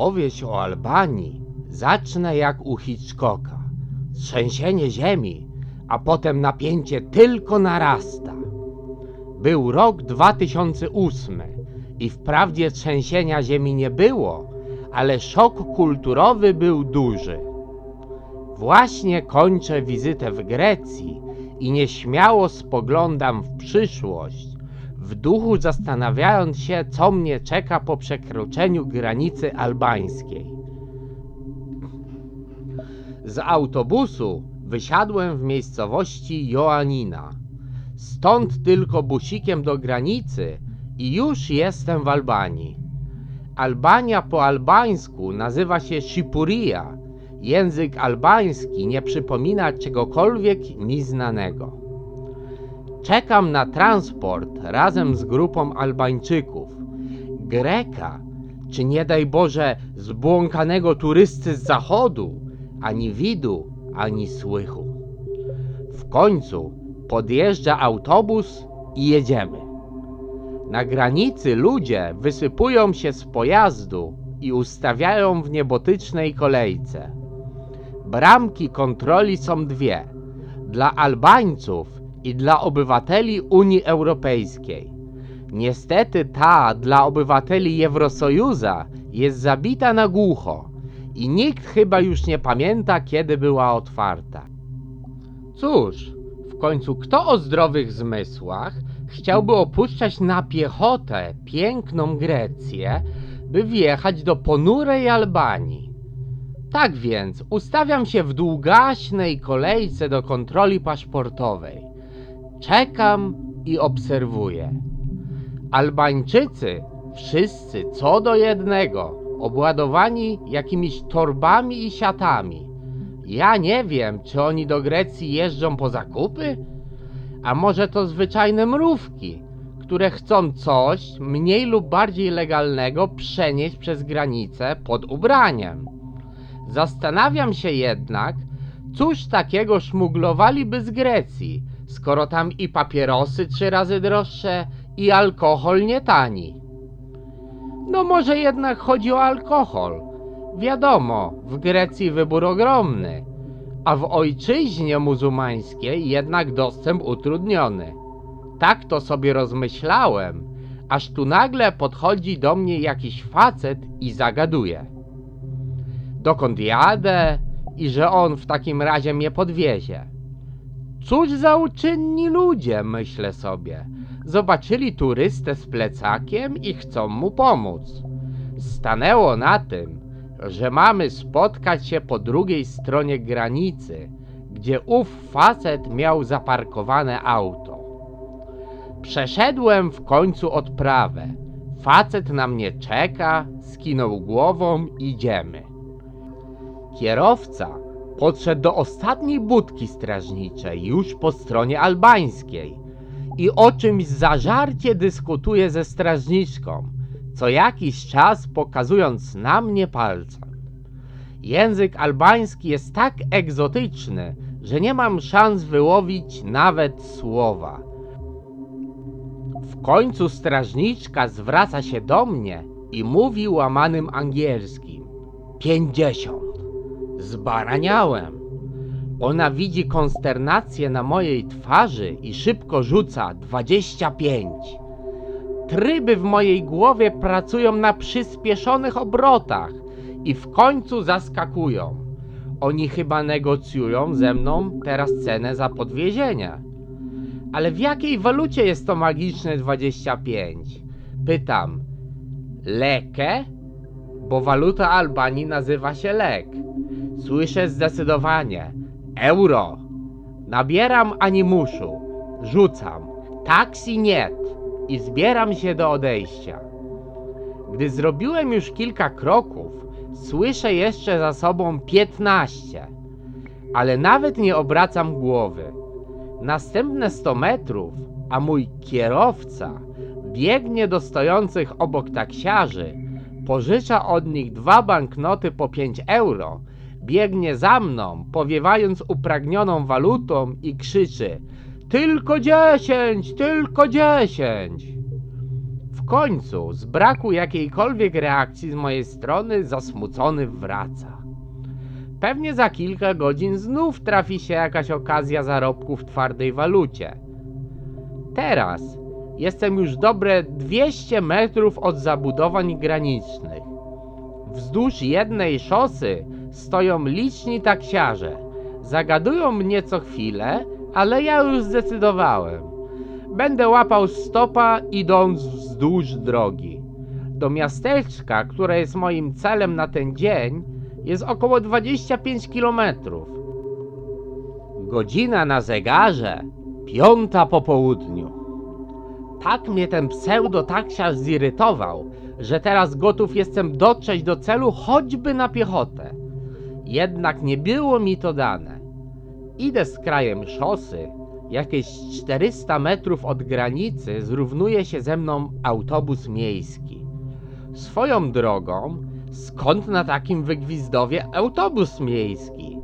Opowieść o Albanii zacznę jak u Hitchcocka. Trzęsienie ziemi, a potem napięcie tylko narasta. Był rok 2008 i wprawdzie trzęsienia ziemi nie było, ale szok kulturowy był duży. Właśnie kończę wizytę w Grecji i nieśmiało spoglądam w przyszłość, w duchu zastanawiając się, co mnie czeka po przekroczeniu granicy albańskiej. Z autobusu wysiadłem w miejscowości Joanina. Stąd tylko busikiem do granicy i już jestem w Albanii. Albania po albańsku nazywa się Shipuria. Język albański nie przypomina czegokolwiek mi znanego. Czekam na transport razem z grupą Albańczyków. Greka, czy nie daj Boże zbłąkanego turysty z zachodu, ani widu, ani słychu. W końcu podjeżdża autobus i jedziemy. Na granicy ludzie wysypują się z pojazdu i ustawiają w niebotycznej kolejce. Bramki kontroli są dwie: dla Albańców i dla obywateli Unii Europejskiej. Niestety ta dla obywateli Eurosojuza jest zabita na głucho i nikt chyba już nie pamięta, kiedy była otwarta. Cóż, w końcu kto o zdrowych zmysłach chciałby opuszczać na piechotę piękną Grecję, by wjechać do ponurej Albanii? Tak więc ustawiam się w długaśnej kolejce do kontroli paszportowej. Czekam i obserwuję. Albańczycy, wszyscy co do jednego, obładowani jakimiś torbami i siatami. Ja nie wiem, czy oni do Grecji jeżdżą po zakupy? A może to zwyczajne mrówki, które chcą coś mniej lub bardziej legalnego przenieść przez granicę pod ubraniem. Zastanawiam się jednak, cóż takiego szmuglowaliby z Grecji, skoro tam i papierosy trzy razy droższe, i alkohol nie tani. No może jednak chodzi o alkohol. Wiadomo, w Grecji wybór ogromny, a w ojczyźnie muzułmańskiej jednak dostęp utrudniony. Tak to sobie rozmyślałem, aż tu nagle podchodzi do mnie jakiś facet i zagaduje. Dokąd jadę i że on w takim razie mnie podwiezie. Cóż za uczynni ludzie, myślę sobie. Zobaczyli turystę z plecakiem i chcą mu pomóc. Stanęło na tym, że mamy spotkać się po drugiej stronie granicy, gdzie ów facet miał zaparkowane auto. Przeszedłem w końcu odprawę. Facet na mnie czeka, skinął głową, idziemy. Kierowca podszedł do ostatniej budki strażniczej, już po stronie albańskiej i o czymś zażarcie dyskutuje ze strażniczką, co jakiś czas pokazując na mnie palcem. Język albański jest tak egzotyczny, że nie mam szans wyłowić nawet słowa. W końcu strażniczka zwraca się do mnie i mówi łamanym angielskim: Pięćdziesiąt. Zbaraniałem. Ona widzi konsternację na mojej twarzy i szybko rzuca 25. Tryby w mojej głowie pracują na przyspieszonych obrotach i w końcu zaskakują. Oni chyba negocjują ze mną teraz cenę za podwiezienie. Ale w jakiej walucie jest to magiczne 25? Pytam. Lekę? Bo waluta Albanii nazywa się lek. Słyszę zdecydowanie. Euro. Nabieram animuszu. Rzucam. Taksi niet. I zbieram się do odejścia. Gdy zrobiłem już kilka kroków, słyszę jeszcze za sobą piętnaście, ale nawet nie obracam głowy. Następne sto metrów, a mój kierowca biegnie do stojących obok taksiarzy, pożycza od nich dwa banknoty po 5 euro, biegnie za mną, powiewając upragnioną walutą i krzyczy tylko dziesięć, tylko dziesięć. W końcu, z braku jakiejkolwiek reakcji z mojej strony, zasmucony wraca. Pewnie za kilka godzin znów trafi się jakaś okazja zarobku w twardej walucie. Teraz jestem już dobre 200 metrów od zabudowań granicznych. Wzdłuż jednej szosy stoją liczni taksiarze. Zagadują mnie co chwilę, ale ja już zdecydowałem. Będę łapał stopa idąc wzdłuż drogi. Do miasteczka, które jest moim celem na ten dzień, jest około 25 kilometrów. Godzina na zegarze, piąta po południu. Tak mnie ten pseudo-taksiarz zirytował, że teraz gotów jestem dotrzeć do celu choćby na piechotę. Jednak nie było mi to dane. Idę z krajem szosy, jakieś 400 metrów od granicy zrównuje się ze mną autobus miejski. Swoją drogą, skąd na takim wygwizdowie autobus miejski?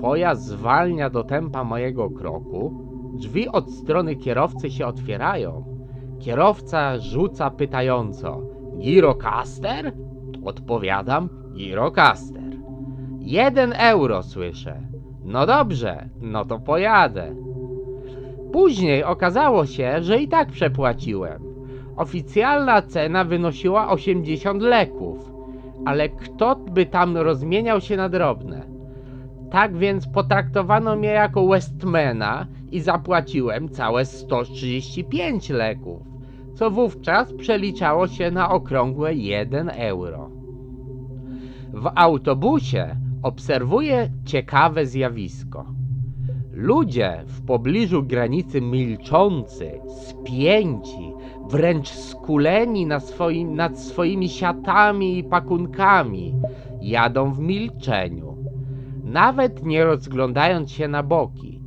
Pojazd zwalnia do tempa mojego kroku, drzwi od strony kierowcy się otwierają. Kierowca rzuca pytająco: Girocaster? Odpowiadam: Girocaster. Jeden euro słyszę. No dobrze, no to pojadę. Później okazało się, że i tak przepłaciłem. Oficjalna cena wynosiła 80 leków, ale kto by tam rozmieniał się na drobne? Tak więc potraktowano mnie jako Westmana i zapłaciłem całe 135 leków, co wówczas przeliczało się na okrągłe 1 euro. W autobusie obserwuję ciekawe zjawisko. Ludzie w pobliżu granicy milczący, spięci, wręcz skuleni na swoim, nad swoimi siatami i pakunkami, jadą w milczeniu, nawet nie rozglądając się na boki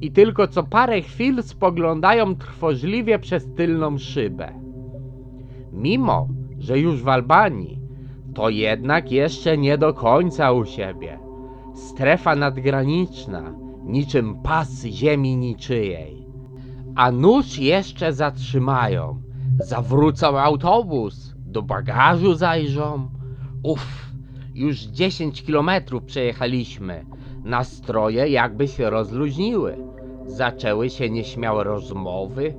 i tylko co parę chwil spoglądają trwożliwie przez tylną szybę. Mimo, że już w Albanii, to jednak jeszcze nie do końca u siebie. Strefa nadgraniczna, niczym pas ziemi niczyjej. A nóż jeszcze zatrzymają, zawrócą autobus, do bagażu zajrzą. Uff, już 10 kilometrów przejechaliśmy. Nastroje jakby się rozluźniły. Zaczęły się nieśmiałe rozmowy.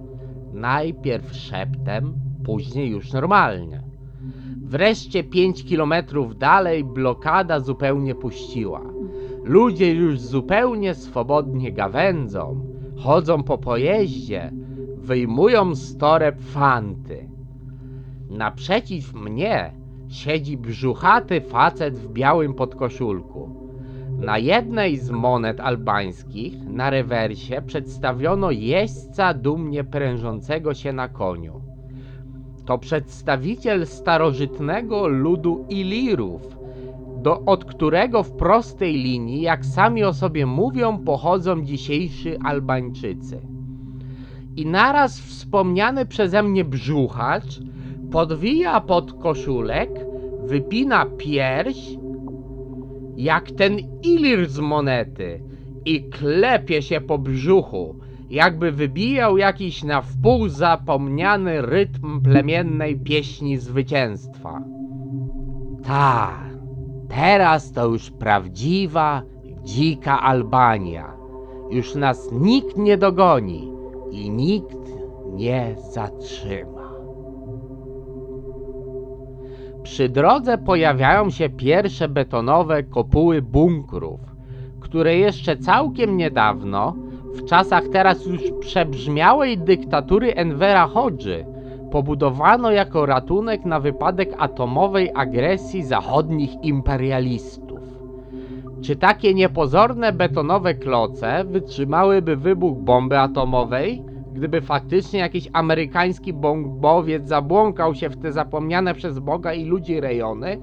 Najpierw szeptem, później już normalnie. Wreszcie 5 kilometrów dalej blokada zupełnie puściła. Ludzie już zupełnie swobodnie gawędzą, chodzą po pojeździe, wyjmują z toreb fanty. Naprzeciw mnie siedzi brzuchaty facet w białym podkoszulku. Na jednej z monet albańskich na rewersie przedstawiono jeźdźca dumnie prężącego się na koniu. To przedstawiciel starożytnego ludu Ilirów, do, od którego w prostej linii, jak sami o sobie mówią, pochodzą dzisiejsi Albańczycy. I naraz wspomniany przeze mnie brzuchacz podwija pod koszulek, wypina pierś, jak ten Ilir z monety i klepie się po brzuchu, jakby wybijał jakiś na wpół zapomniany rytm plemiennej pieśni zwycięstwa. Ta, teraz to już prawdziwa, dzika Albania. Już nas nikt nie dogoni i nikt nie zatrzyma. Przy drodze pojawiają się pierwsze betonowe kopuły bunkrów, które jeszcze całkiem niedawno, w czasach teraz już przebrzmiałej dyktatury Envera Hodży, pobudowano jako ratunek na wypadek atomowej agresji zachodnich imperialistów. Czy takie niepozorne betonowe kloce wytrzymałyby wybuch bomby atomowej, gdyby faktycznie jakiś amerykański bombowiec zabłąkał się w te zapomniane przez Boga i ludzi rejony,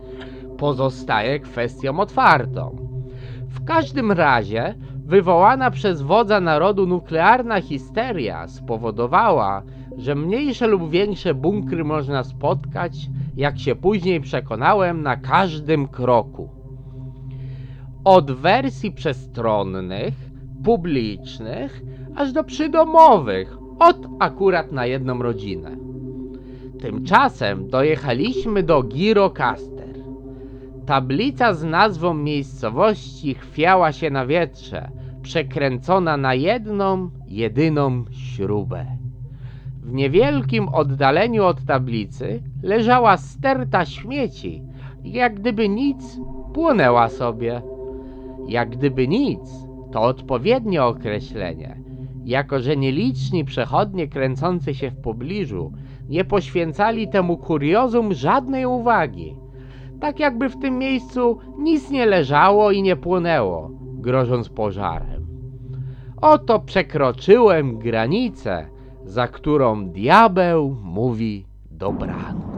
pozostaje kwestią otwartą. W każdym razie wywołana przez wodza narodu nuklearna histeria spowodowała, że mniejsze lub większe bunkry można spotkać, jak się później przekonałem, na każdym kroku. Od wersji przestronnych, publicznych, aż do przydomowych, od akurat na jedną rodzinę. Tymczasem dojechaliśmy do Girocaster. Tablica z nazwą miejscowości chwiała się na wietrze, przekręcona na jedną, jedyną śrubę. W niewielkim oddaleniu od tablicy leżała sterta śmieci, jak gdyby nic płonęła sobie. Jak gdyby nic to odpowiednie określenie, jako że nieliczni przechodnie kręcący się w pobliżu nie poświęcali temu kuriozum żadnej uwagi. Tak jakby w tym miejscu nic nie leżało i nie płonęło, grożąc pożarem. Oto przekroczyłem granicę, za którą diabeł mówi dobranoc.